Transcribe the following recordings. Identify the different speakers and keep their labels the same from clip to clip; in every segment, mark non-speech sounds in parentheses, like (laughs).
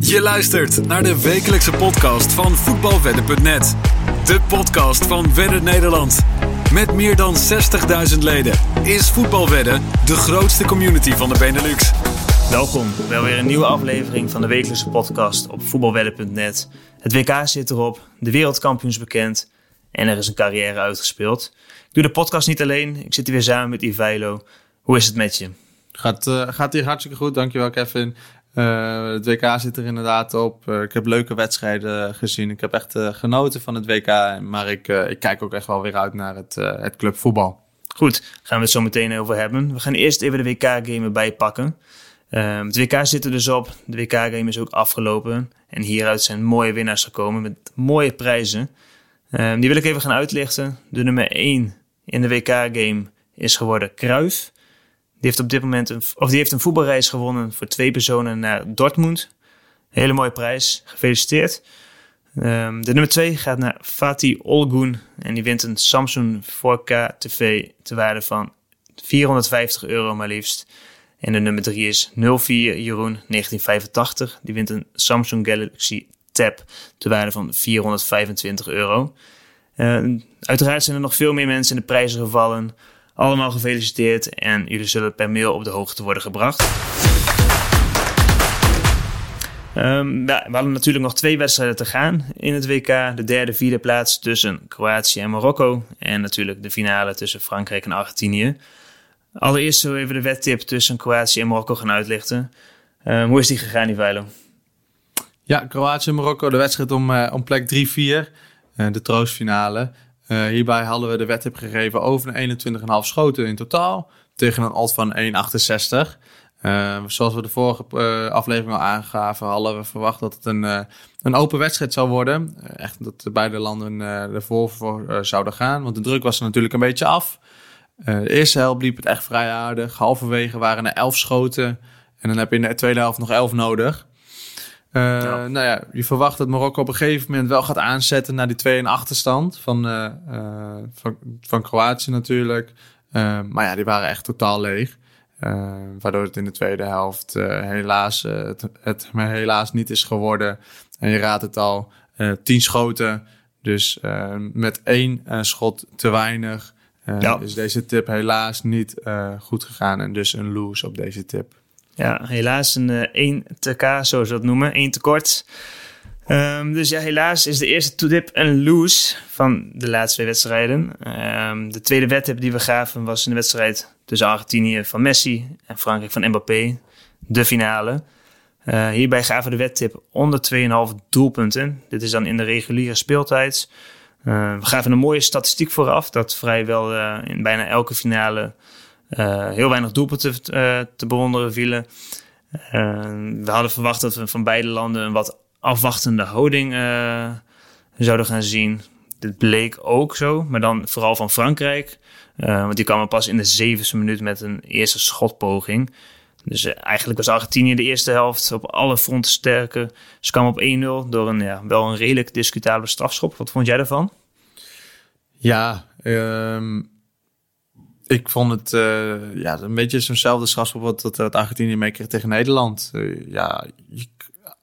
Speaker 1: Je luistert naar de wekelijkse podcast van voetbalwedden.net. De podcast van Wedden Nederland. Met meer dan 60.000 leden is Voetbalwedden de grootste community van de Benelux.
Speaker 2: Welkom bij weer een nieuwe aflevering van de wekelijkse podcast op voetbalwedden.net. Het WK zit erop, de wereldkampioens bekend en er is een carrière uitgespeeld. Ik doe de podcast niet alleen, ik zit hier weer samen met Ivailo. Hoe is het met je?
Speaker 3: Gaat, uh, gaat hier hartstikke goed, dankjewel Kevin. Uh, het WK zit er inderdaad op. Uh, ik heb leuke wedstrijden gezien. Ik heb echt genoten van het WK. Maar ik, ik kijk ook echt wel weer uit naar het, het clubvoetbal.
Speaker 2: Goed, gaan we het zo meteen over hebben. We gaan eerst even de WK-game erbij pakken. Uh, het WK zit er dus op. De WK-game is ook afgelopen. En hieruit zijn mooie winnaars gekomen met mooie prijzen. Uh, die wil ik even gaan uitlichten. De nummer 1 in de WK-game is geworden Kruif. Die heeft op dit moment een, of die heeft een voetbalreis gewonnen voor twee personen naar Dortmund. Hele mooie prijs. Gefeliciteerd. Um, de nummer 2 gaat naar Fatih Olgun. En die wint een Samsung 4K TV te waarde van 450 euro maar liefst. En de nummer 3 is 04 Jeroen 1985. Die wint een Samsung Galaxy Tab te waarde van 425 euro. Uh, uiteraard zijn er nog veel meer mensen in de prijzen gevallen. Allemaal gefeliciteerd en jullie zullen per mail op de hoogte worden gebracht. Ja, we hadden natuurlijk nog twee wedstrijden te gaan in het WK. De derde, vierde plaats tussen Kroatië en Marokko. En natuurlijk de finale tussen Frankrijk en Argentinië. Allereerst zullen we even de wedtip tussen Kroatië en Marokko gaan uitlichten. Um, hoe is die gegaan, Ivailo?
Speaker 3: Ja, Kroatië en Marokko, de wedstrijd om, uh, om plek 3-4. Uh, eh, de troostfinale. Uh, hierbij hadden we de wedtip gegeven over een 21,5 schoten in totaal. Tegen een alt van 1,68. Uh, zoals we de vorige uh, aflevering al aangaven, hadden we verwacht dat het een, een open wedstrijd zou worden. echt dat beide landen ervoor voor zouden gaan. Want de druk was er natuurlijk een beetje af. de eerste helft liep het echt vrij aardig. Halverwege waren er 11 schoten. En dan heb je in de tweede helft nog 11 nodig. Uh, ja. Nou ja, je verwacht dat Marokko op een gegeven moment wel gaat aanzetten naar die 2 in achterstand van, uh, uh, van, van Kroatië natuurlijk. maar ja, die waren echt totaal leeg. waardoor het in de tweede helft helaas, het, het maar helaas niet is geworden. En je raadt het al, 10 schoten. Dus met één schot te weinig ja. is deze tip helaas niet goed gegaan. En dus een lose op deze tip.
Speaker 2: Ja, helaas een uh, 1 TK, zoals we dat noemen. 1 tekort. Um, dus ja, helaas is de eerste dip een lose van de laatste twee wedstrijden. Um, de tweede wedtip die we gaven was een wedstrijd tussen Argentinië van Messi en Frankrijk van Mbappé. De finale. Uh, hierbij gaven we de wedtip onder 2,5 doelpunten. Dit is dan in de reguliere speeltijd. Uh, we gaven een mooie statistiek vooraf dat vrijwel in bijna elke finale heel weinig doelpunten uh, te bewonderen vielen. Uh, we hadden verwacht dat we van beide landen een wat afwachtende houding zouden gaan zien. Dit bleek ook zo, maar dan vooral van Frankrijk. want die kwamen pas in de zevende minuut met een eerste schotpoging. Dus eigenlijk was Argentinië de eerste helft op alle fronten sterker. Ze kwamen op 1-0 door een ja, wel een redelijk discutabele strafschop. Wat vond jij daarvan?
Speaker 3: Ja, um ik vond het uh, ja, een beetje zo'nzelfde strafschop wat dat, dat Argentinië meekreeg tegen Nederland. Uh, ja, je,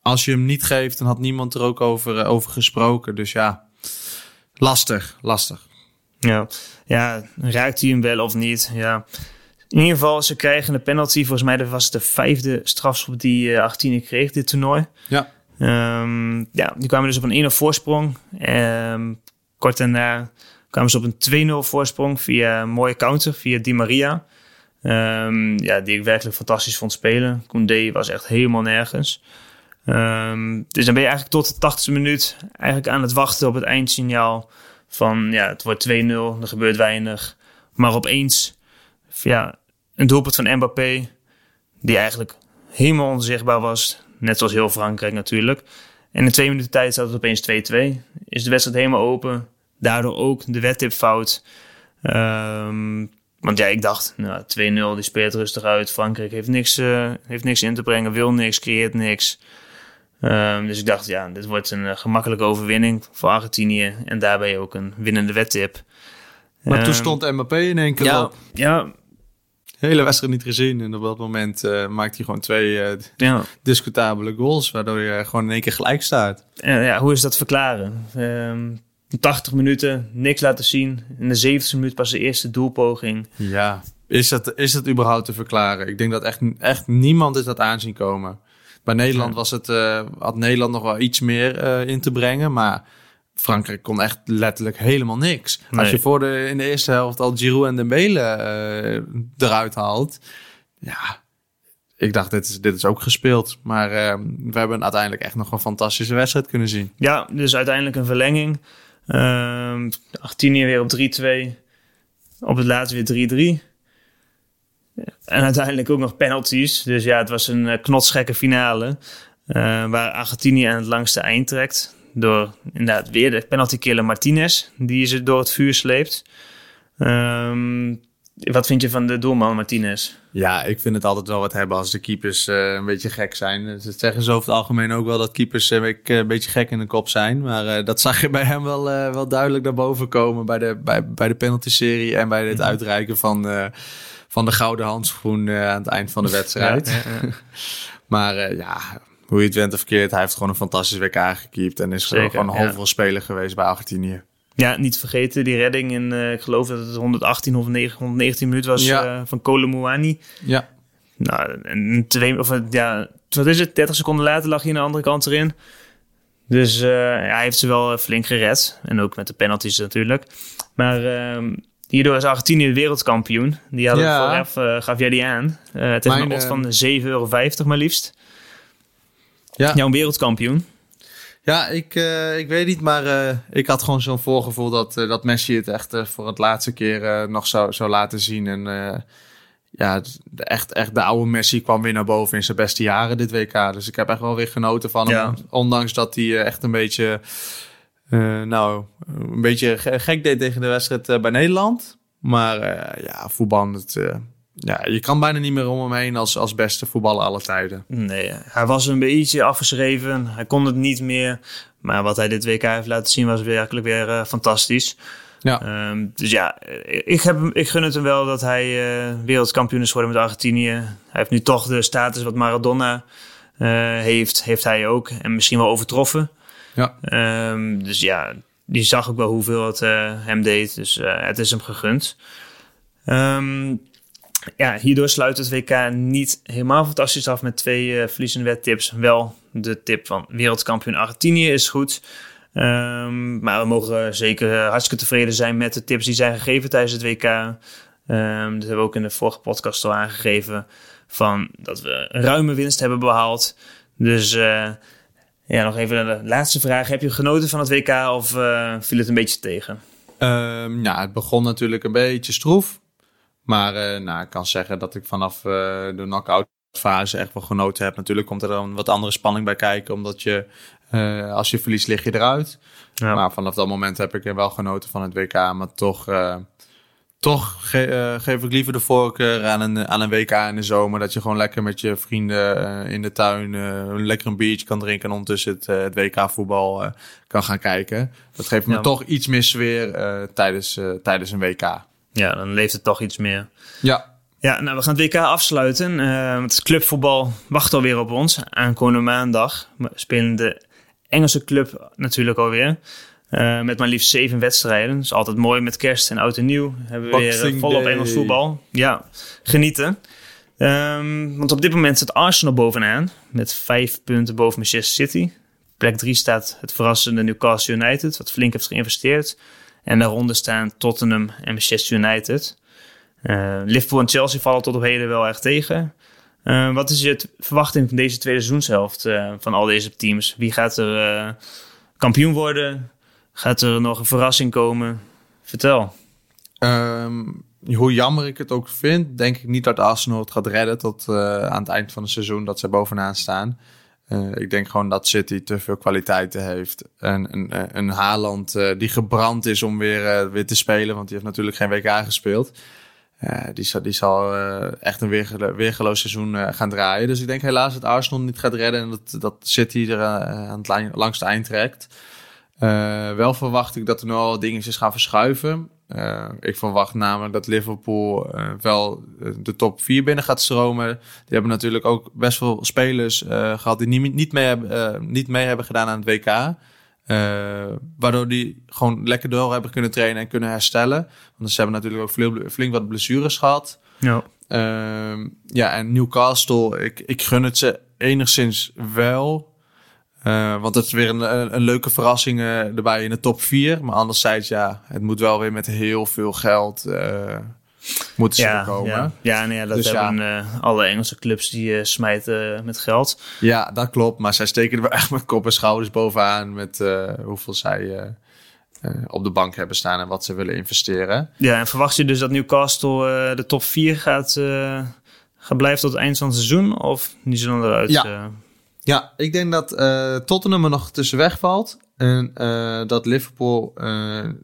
Speaker 3: als je hem niet geeft, dan had niemand er ook over, uh, over gesproken. Dus ja, lastig, lastig.
Speaker 2: Ja, ja, raakt hij hem wel of niet? Ja. In ieder geval, ze krijgen een penalty. Volgens mij dat was het de vijfde strafschop die Argentinië kreeg, dit toernooi.
Speaker 3: Ja.
Speaker 2: Um, ja, die kwamen dus op een 1-0 voorsprong. Um, kort daarna kwamen ze op een 2-0 voorsprong via een mooie counter, via Di Maria. Um, ja, die ik werkelijk fantastisch vond spelen. Koundé was echt helemaal nergens. Um, dus dan ben je eigenlijk tot de 80e minuut eigenlijk aan het wachten op het eindsignaal van ja, het wordt 2-0, er gebeurt weinig. Maar opeens ja, een doelpunt van Mbappé, die eigenlijk helemaal onzichtbaar was. Net zoals heel Frankrijk natuurlijk. En in twee minuten tijd staat het opeens 2-2. Is de wedstrijd helemaal open. Daardoor ook de wedtip fout. Um, want ja, ik dacht, nou, 2-0, die speelt rustig uit. Frankrijk heeft niks, uh, heeft niks in te brengen, wil niks, creëert niks. Um, dus ik dacht, ja, dit wordt een uh, gemakkelijke overwinning voor Argentinië. En daarbij ook een winnende wedtip.
Speaker 3: Maar um, toen stond Mbappé in één keer
Speaker 2: ja,
Speaker 3: op.
Speaker 2: Ja,
Speaker 3: de hele wedstrijd niet gezien. En op dat moment uh, maakt hij gewoon twee ja. discutabele goals, waardoor je gewoon in één keer gelijk staat.
Speaker 2: En, ja, hoe is dat verklaren? Um, 80 minuten, niks laten zien. In de 70 minuut pas de eerste doelpoging.
Speaker 3: Ja, is dat, is dat überhaupt te verklaren? Ik denk dat echt, echt niemand is dat aanzien komen. Bij Nederland was het, uh, had Nederland nog wel iets meer uh, in te brengen, maar Frankrijk kon echt letterlijk helemaal niks. Nee. Als je voor de, in de eerste helft al Giroud en Dembele uh, eruit haalt, ja, ik dacht, dit is, dit is ook gespeeld. Maar uh, we hebben uiteindelijk echt nog een fantastische wedstrijd kunnen zien.
Speaker 2: Ja, dus uiteindelijk een verlenging. 18 weer op 3-2. Op het laatste weer 3-3. En uiteindelijk ook nog penalties. Dus ja, het was een knotsgekke finale. Uh, waar Argentinië aan het langste eind trekt. Door inderdaad weer de penalty killer Martinez. Die ze door het vuur sleept. Um, wat vind je van de doelman Martinez?
Speaker 3: Ja, ik vind het altijd wel wat hebben als de keepers uh, een beetje gek zijn. Ze zeggen ze over het algemeen ook wel dat keepers uh, een beetje gek in de kop zijn. Maar uh, dat (laughs) zag je bij hem wel, wel duidelijk naar boven komen bij de, bij, bij de penalty-serie en bij het mhm. uitreiken van, van de gouden handschoen aan het eind van de wedstrijd. Ja, ja, ja. (laughs) maar ja, hoe je het went of verkeerd, hij heeft gewoon een fantastisch WK gekiept en is Zeker, gewoon een halve speler geweest bij Argentinië.
Speaker 2: Ja, niet vergeten die redding in, uh, ik geloof dat het 118 of 119 minuten was ja. uh, van Colomouani.
Speaker 3: Ja.
Speaker 2: Nou, en twee, of ja, wat is het? 30 seconden later lag hij aan de andere kant erin. Dus uh, hij heeft ze wel flink gered. En ook met de penalties natuurlijk. Maar ehm, hierdoor is Argentinië wereldkampioen. Die hadden ja. vooraf, gaf jij die aan. tegen Mijn, een odds van 7,50 euro maar liefst. Ja. Jouw wereldkampioen.
Speaker 3: Ja, ik, uh, ik weet niet, maar uh, ik had gewoon zo'n voorgevoel dat, uh, dat Messi het echt voor het laatste keer nog zou, zou laten zien. En ja, echt, echt de oude Messi kwam weer naar boven in zijn beste jaren dit WK. Dus ik heb echt wel weer genoten van hem. Ondanks dat hij echt een beetje, nou, een beetje gek deed tegen de wedstrijd bij Nederland. Maar ja, voetbal, het, ja, je kan bijna niet meer om hem heen als, als beste voetballer aller tijden.
Speaker 2: Nee, hij was een beetje afgeschreven. Hij kon het niet meer. Maar wat hij dit WK heeft laten zien was werkelijk weer uh, fantastisch. Ja. Um, dus ja, ik, heb, ik gun het hem wel dat hij uh, wereldkampioen is geworden met Argentinië. Hij heeft nu toch de status wat Maradona uh, heeft, heeft hij ook. En misschien wel overtroffen. Ja. Um, dus ja, die zag ook wel hoeveel het hem deed. Dus het is hem gegund. Um, ja, hierdoor sluit het WK niet helemaal fantastisch af met twee uh, verliezende wedtips. Wel de tip van wereldkampioen Argentinië is goed. Um, maar we mogen zeker hartstikke tevreden zijn met de tips die zijn gegeven tijdens het WK. Um, dat hebben we ook in de vorige podcast al aangegeven. Van dat we ruime winst hebben behaald. Dus uh, ja, nog even de laatste vraag. Heb je genoten van het WK of viel het een beetje tegen?
Speaker 3: Um, ja, het begon natuurlijk een beetje stroef. Maar uh, nou, ik kan zeggen dat ik vanaf uh, de knock-out fase echt wel genoten heb. Natuurlijk komt er dan wat andere spanning bij kijken, omdat je uh, als je verliest lig je eruit. Ja. Maar vanaf dat moment heb ik er wel genoten van het WK. Maar toch, toch ge geef ik liever de voorkeur aan een, aan een WK in de zomer. Dat je gewoon lekker met je vrienden in de tuin lekker een biertje kan drinken en ondertussen het, het WK voetbal kan gaan kijken. Dat geeft me ja. toch iets meer sfeer tijdens, tijdens een WK.
Speaker 2: Ja, dan leeft het toch iets meer.
Speaker 3: Ja.
Speaker 2: Ja, nou, we gaan het WK afsluiten. Uh, het clubvoetbal wacht alweer op ons. Aankomende maandag we spelen de Engelse club natuurlijk alweer. Uh, met maar liefst zeven wedstrijden. Dat is altijd mooi met kerst en oud en nieuw. Hebben we weer uh, volop Engels voetbal. Ja, genieten. Um, want op dit moment staat Arsenal bovenaan. Met vijf punten boven Manchester City. Plek drie staat het verrassende Newcastle United. Wat flink heeft geïnvesteerd. En daaronder staan Tottenham en Manchester United. Uh, Liverpool en Chelsea vallen tot op heden wel erg tegen. Uh, wat is je verwachting van deze tweede seizoenshelft uh, van al deze teams? Wie gaat er kampioen worden? Gaat er nog een verrassing komen? Vertel.
Speaker 3: Um, hoe jammer ik het ook vind, denk ik niet dat Arsenal het gaat redden tot aan het eind van het seizoen dat ze bovenaan staan. Uh, ik denk gewoon dat City te veel kwaliteiten heeft. En een, een Haaland uh, die gebrand is om weer, weer te spelen, want die heeft natuurlijk geen WK gespeeld. die, zal, die zal echt een weergelo weergeloos seizoen gaan draaien. Dus ik denk helaas dat Arsenal niet gaat redden en dat, dat City er aan het langste eind trekt. wel verwacht ik dat er nog wel dingetjes gaan verschuiven. Uh, ik verwacht namelijk dat Liverpool uh, wel de top 4 binnen gaat stromen. Die hebben natuurlijk ook best wel spelers uh, gehad die niet, niet, mee hebben, niet mee hebben gedaan aan het WK. waardoor die gewoon lekker door hebben kunnen trainen en kunnen herstellen. Want ze hebben natuurlijk ook flink wat blessures gehad.
Speaker 2: Ja.
Speaker 3: Ehm, ja, en Newcastle, ik, ik gun het ze enigszins wel. Uh, want het is weer een, een, leuke verrassing uh, erbij in de top 4. Maar anderzijds, ja, het moet wel weer met heel veel geld uh, moeten
Speaker 2: ja,
Speaker 3: komen.
Speaker 2: Ja, ja, nee, dat dus hebben ja. alle Engelse clubs die smijten met geld.
Speaker 3: Ja, dat klopt. Maar zij steken er (laughs) echt met kop en schouders bovenaan met hoeveel zij op de bank hebben staan en wat ze willen investeren.
Speaker 2: Ja, en verwacht je dus dat Newcastle de top 4 gaat, gaat blijven tot het eind van het seizoen? Of die zullen eruit...
Speaker 3: Ja. Ja, ik denk dat uh, Tottenham er nog tussen wegvalt. En uh, dat Liverpool uh,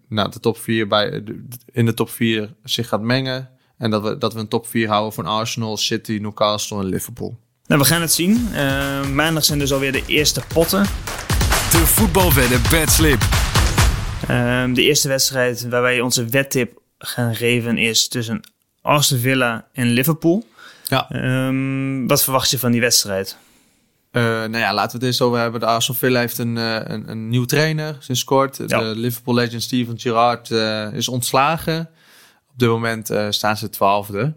Speaker 3: nou, de top 4 bij, in de top 4 zich gaat mengen. En dat we, dat we een top 4 houden van Arsenal, City, Newcastle en Liverpool.
Speaker 2: Nou, we gaan het zien. maandag zijn dus alweer de eerste potten.
Speaker 1: De voetbalwedden bedslip.
Speaker 2: Ehm, de eerste wedstrijd waar wij onze wedtip gaan geven is tussen Aston Villa en Liverpool.
Speaker 3: Ja.
Speaker 2: Um, wat verwacht je van die wedstrijd?
Speaker 3: Uh, nou ja, laten we het eens over hebben. De Arsenal Villa heeft een, uh, een, een nieuw trainer sinds kort. Ja. De Liverpool legend Steven Gerrard uh, is ontslagen. Op dit moment staan ze twaalfde.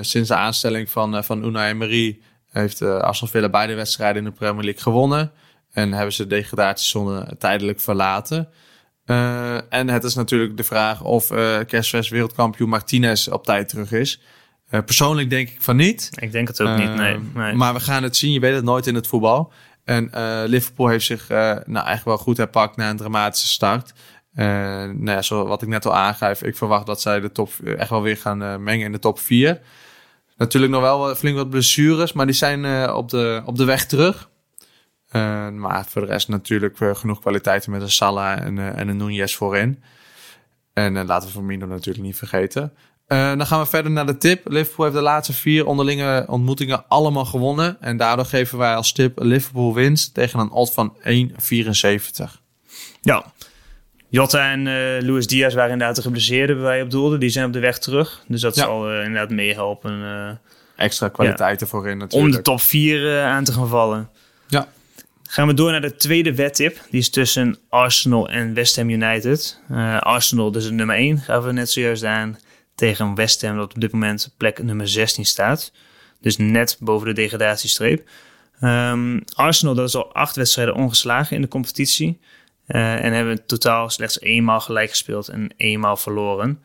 Speaker 3: sinds de aanstelling van, van Unai Emery heeft Arsenal Villa beide wedstrijden in de Premier League gewonnen. En hebben ze de degradatiezone tijdelijk verlaten. en het is natuurlijk de vraag of uh, wereldkampioen Martinez op tijd terug is. Uh, persoonlijk denk ik van niet.
Speaker 2: Ik denk het ook niet, nee,
Speaker 3: ehm,
Speaker 2: nee,
Speaker 3: Maar we gaan het zien. Je weet het nooit in het voetbal. En uh, Liverpool heeft zich uh, nou, echt wel goed herpakt na een dramatische start. nou ja, zo wat ik net al aangeef, ik verwacht dat zij de top echt wel weer gaan mengen in de top 4. Natuurlijk nog wel flink wat blessures, maar die zijn op, de, op de weg terug. maar voor de rest natuurlijk genoeg kwaliteiten met een Salah en, en een Nunez voorin. En laten we Firmino natuurlijk niet vergeten. Uh, dan gaan we verder naar de tip. Liverpool heeft de laatste vier onderlinge ontmoetingen allemaal gewonnen. En daardoor geven wij als tip Liverpool winst tegen een odd van 1,74.
Speaker 2: Ja, Jota en uh, Luis Diaz waren inderdaad de geblesseerden waar je op doelde. Die zijn op de weg terug. Dus dat zal uh, inderdaad meehelpen.
Speaker 3: Extra kwaliteiten ja, voorin natuurlijk.
Speaker 2: Om de top 4 aan te gaan vallen.
Speaker 3: Ja.
Speaker 2: Gaan we door naar de tweede wedtip. Die is tussen Arsenal en West Ham United. Arsenal dus nummer 1, gaven we net zojuist aan tegen West Ham dat op dit moment plek nummer 16 staat. Dus net boven de degradatiestreep. Um, Arsenal dat is al acht wedstrijden ongeslagen in de competitie. Uh, en hebben totaal slechts eenmaal gelijk gespeeld en eenmaal verloren.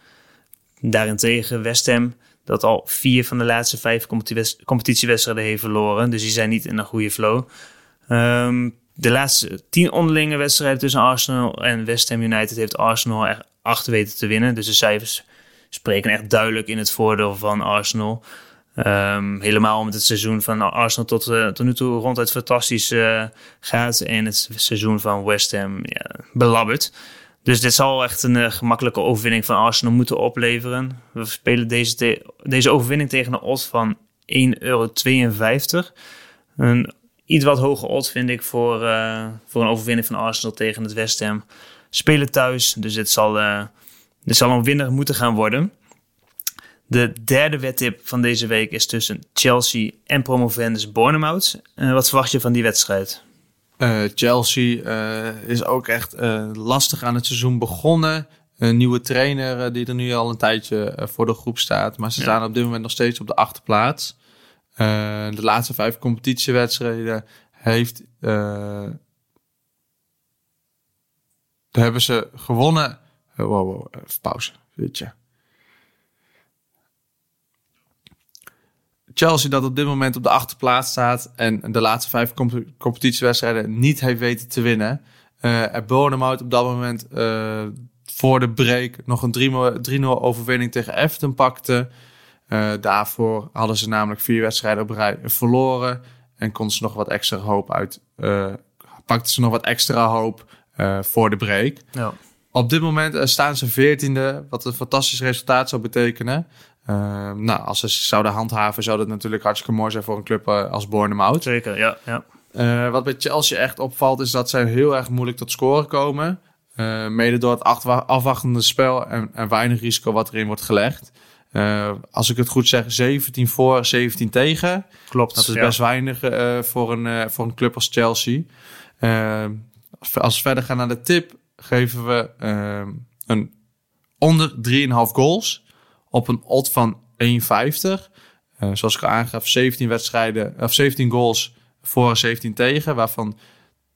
Speaker 2: Daarentegen West Ham dat al vier van de laatste vijf competitiewedstrijden heeft verloren. Dus die zijn niet in een goede flow. Um, de laatste tien onderlinge wedstrijden tussen Arsenal en West Ham United heeft Arsenal er acht weten te winnen. Dus de cijfers spreken echt duidelijk in het voordeel van Arsenal. Um, helemaal omdat het seizoen van Arsenal tot, uh, tot nu toe ronduit fantastisch uh, gaat. En het seizoen van West Ham ja, belabbert. Dus dit zal echt een uh, gemakkelijke overwinning van Arsenal moeten opleveren. We spelen deze, deze overwinning tegen een odd van 1,52 euro. Een iets wat hoge odd vind ik voor, voor een overwinning van Arsenal tegen het West Ham. Spelen thuis, dus dit zal er zal een winnaar moeten gaan worden. De derde wedtip van deze week is tussen Chelsea en promovendus Bournemouth. Uh, wat verwacht je van die wedstrijd?
Speaker 3: Uh, Chelsea uh, is ook echt lastig aan het seizoen begonnen. Een nieuwe trainer die er nu al een tijdje voor de groep staat. Maar ze staan op dit moment nog steeds op de achterplaats. de laatste vijf competitiewedstrijden heeft... daar hebben ze gewonnen Wow, wow, even pauze. je. Chelsea dat op dit moment op de achterplaats staat en de laatste vijf competitiewedstrijden niet heeft weten te winnen. Uh, er Bournemouth op dat moment uh, voor de break nog een 3-0 overwinning tegen Everton pakte. Daarvoor hadden ze namelijk vier wedstrijden op rij verloren en konden ze nog wat extra hoop uit. pakten ze nog wat extra hoop voor de break.
Speaker 2: Ja.
Speaker 3: Op dit moment eh, staan ze veertiende, wat een fantastisch resultaat zou betekenen. Uh, nou, als ze zouden handhaven, zou dat natuurlijk hartstikke mooi zijn voor een club uh, als Bournemouth.
Speaker 2: Zeker, ja. ja.
Speaker 3: Uh, wat bij Chelsea echt opvalt, is dat zij heel erg moeilijk tot scoren komen. Mede door het afwachtende spel en, en, weinig risico wat erin wordt gelegd. Als ik het goed zeg, 17 voor, 17 tegen.
Speaker 2: Klopt.
Speaker 3: Dat is best weinig voor, een, voor een club als Chelsea. als we verder gaan naar de tip, geven we een onder 3,5 goals op een odd van 1,50. zoals ik al aangaf, 17 wedstrijden, of 17 goals voor 17 tegen, waarvan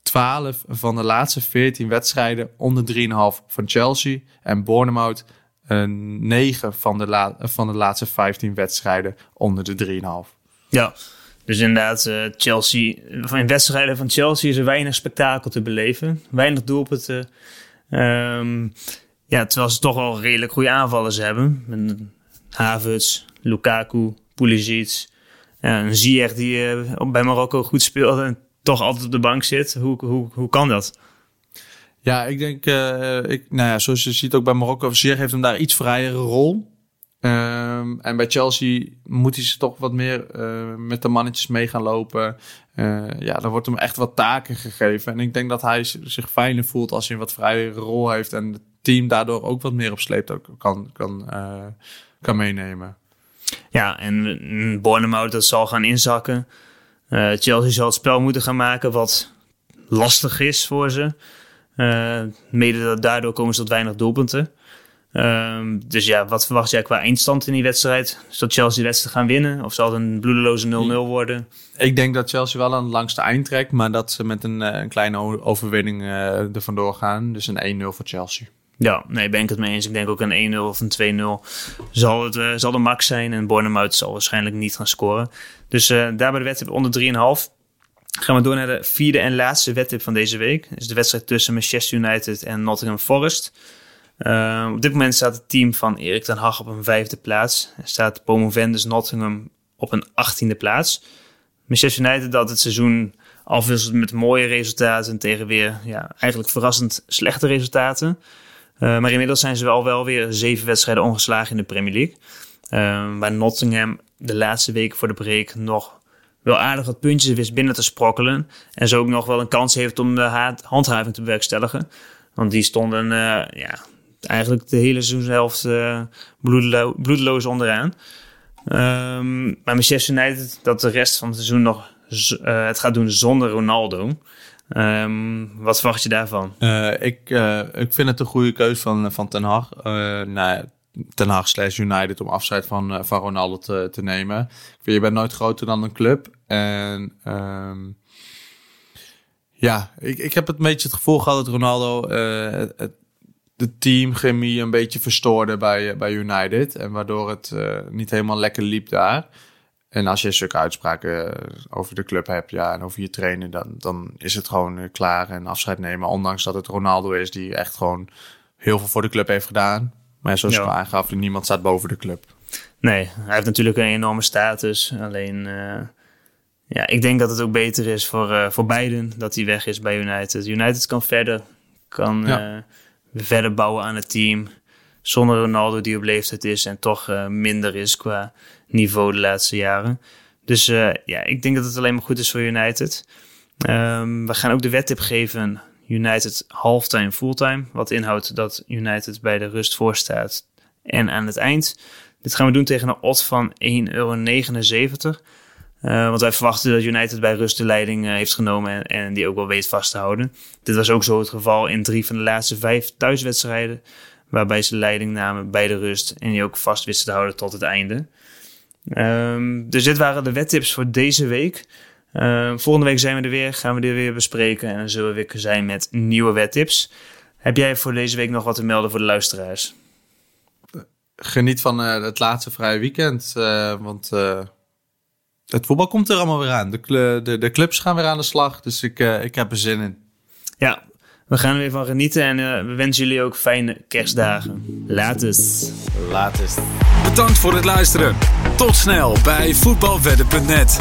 Speaker 3: 12 van de laatste 14 wedstrijden onder 3,5 van Chelsea. En Bournemouth uh, 9 van de, la van de laatste 15 wedstrijden onder de 3,5.
Speaker 2: Ja, dus inderdaad, uh, Chelsea, in wedstrijden van Chelsea is er weinig spektakel te beleven. Weinig doelpunten. Um, ja, terwijl ze toch wel redelijk goede aanvallers hebben. Havertz, Lukaku, Pulisic. Ja, een Ziyech die uh, bij Marokko goed speelde en toch altijd op de bank zit. Hoe, hoe, hoe kan dat?
Speaker 3: Ja, ik denk, uh, ik, nou ja, zoals je ziet ook bij Marokko, Ziyech heeft hem daar iets vrijere rol. Um, en bij Chelsea moet hij ze toch wat meer uh, met de mannetjes mee gaan lopen. Uh, ja, dan wordt hem echt wat taken gegeven. En ik denk dat hij zich fijner voelt als hij een wat vrijere rol heeft. En het team daardoor ook wat meer op sleeptouw kan, kan, kan meenemen.
Speaker 2: Ja, en Bournemouth dat zal gaan inzakken. Chelsea zal het spel moeten gaan maken wat lastig is voor ze. Mede daardoor komen ze tot weinig doelpunten. Uh, dus ja, wat verwacht jij qua eindstand in die wedstrijd? Zal Chelsea de wedstrijd gaan winnen? Of zal het een bloedeloze 0-0 worden?
Speaker 3: Ik denk dat Chelsea wel aan het langste eind trekt. Maar dat ze met een, een kleine overwinning uh, er vandoor gaan. Dus een 1-0 voor Chelsea.
Speaker 2: Ja, nee, ben ik het mee eens. Ik denk ook een 1-0 of een 2-0 zal, het, uh, zal de max zijn. En Bournemouth zal waarschijnlijk niet gaan scoren. Dus uh, daar bij de wedstrijd onder 3,5. Gaan we door naar de vierde en laatste wedstrijd van deze week. Dat is de wedstrijd tussen Manchester United en Nottingham Forest. Uh, op dit moment staat het team van Erik ten Hag op een vijfde plaats. En staat Promovendus Nottingham op een achttiende plaats. Manchester United dat het seizoen afwisselt met mooie resultaten tegen weer ja, eigenlijk verrassend slechte resultaten. Uh, maar inmiddels zijn ze wel, wel weer zeven wedstrijden ongeslagen in de Premier League. Uh, waar Nottingham de laatste weken voor de break nog wel aardig wat puntjes wist binnen te sprokkelen. En zo ook nog wel een kans heeft om de handhaving te bewerkstelligen. Want die stonden uh, ja, eigenlijk de hele seizoenshelft uh, bloedelo bloedeloos onderaan. Um, maar Manchester United dat de rest van het seizoen nog uh, het gaat doen zonder Ronaldo. Um, wat verwacht je daarvan?
Speaker 3: Uh, ik, ik vind het een goede keus van, van Ten Hag. Nou, Ten Hag slash United om afscheid van, van Ronaldo te, te nemen. Je bent nooit groter dan een club. En um, ja, ik, ik heb het een beetje het gevoel gehad dat Ronaldo het, de teamchemie een beetje verstoorde bij, bij United. En waardoor het niet helemaal lekker liep daar. En als je zulke uitspraken eh, over de club hebt ja, en over je trainen, dan, dan is het gewoon eh, klaar en afscheid nemen. Ondanks dat het Ronaldo is die echt gewoon heel veel voor de club heeft gedaan. Maar zoals ja. al aangaf, niemand staat boven de club.
Speaker 2: Nee, hij heeft natuurlijk een enorme status. Alleen, uh, ja, ik denk dat het ook beter is voor, uh, voor beiden dat hij weg is bij United. United kan verder, kan ja. uh, verder bouwen aan het team. Zonder Ronaldo die op leeftijd is en toch minder is qua niveau de laatste jaren. Dus uh, ja, ik denk dat het alleen maar goed is voor United. Um, we gaan ook de wedtip geven United halftime, fulltime. Wat inhoudt dat United bij de rust voor staat en aan het eind. Dit gaan we doen tegen een odd van 1,79 euro. Uh, want wij verwachten dat United bij rust de leiding uh, heeft genomen en, die ook wel weet vast te houden. Dit was ook zo het geval in drie van de laatste vijf thuiswedstrijden. Waarbij ze leiding namen bij de rust en die ook vast wisten te houden tot het einde. Um, dus dit waren de wettips voor deze week. Uh, volgende week zijn we er weer, gaan we dit weer bespreken en dan zullen we weer zijn met nieuwe wettips. Heb jij voor deze week nog wat te melden voor de luisteraars?
Speaker 3: Geniet van uh, het laatste vrije weekend, want het voetbal komt er allemaal weer aan. De, de, de, clubs gaan weer aan de slag, dus ik, ik heb er zin in.
Speaker 2: Ja, we gaan er weer van genieten en uh, we wensen jullie ook fijne kerstdagen. Latest.
Speaker 3: Latest.
Speaker 1: Bedankt voor het luisteren. Tot snel bij voetbalwedden.net.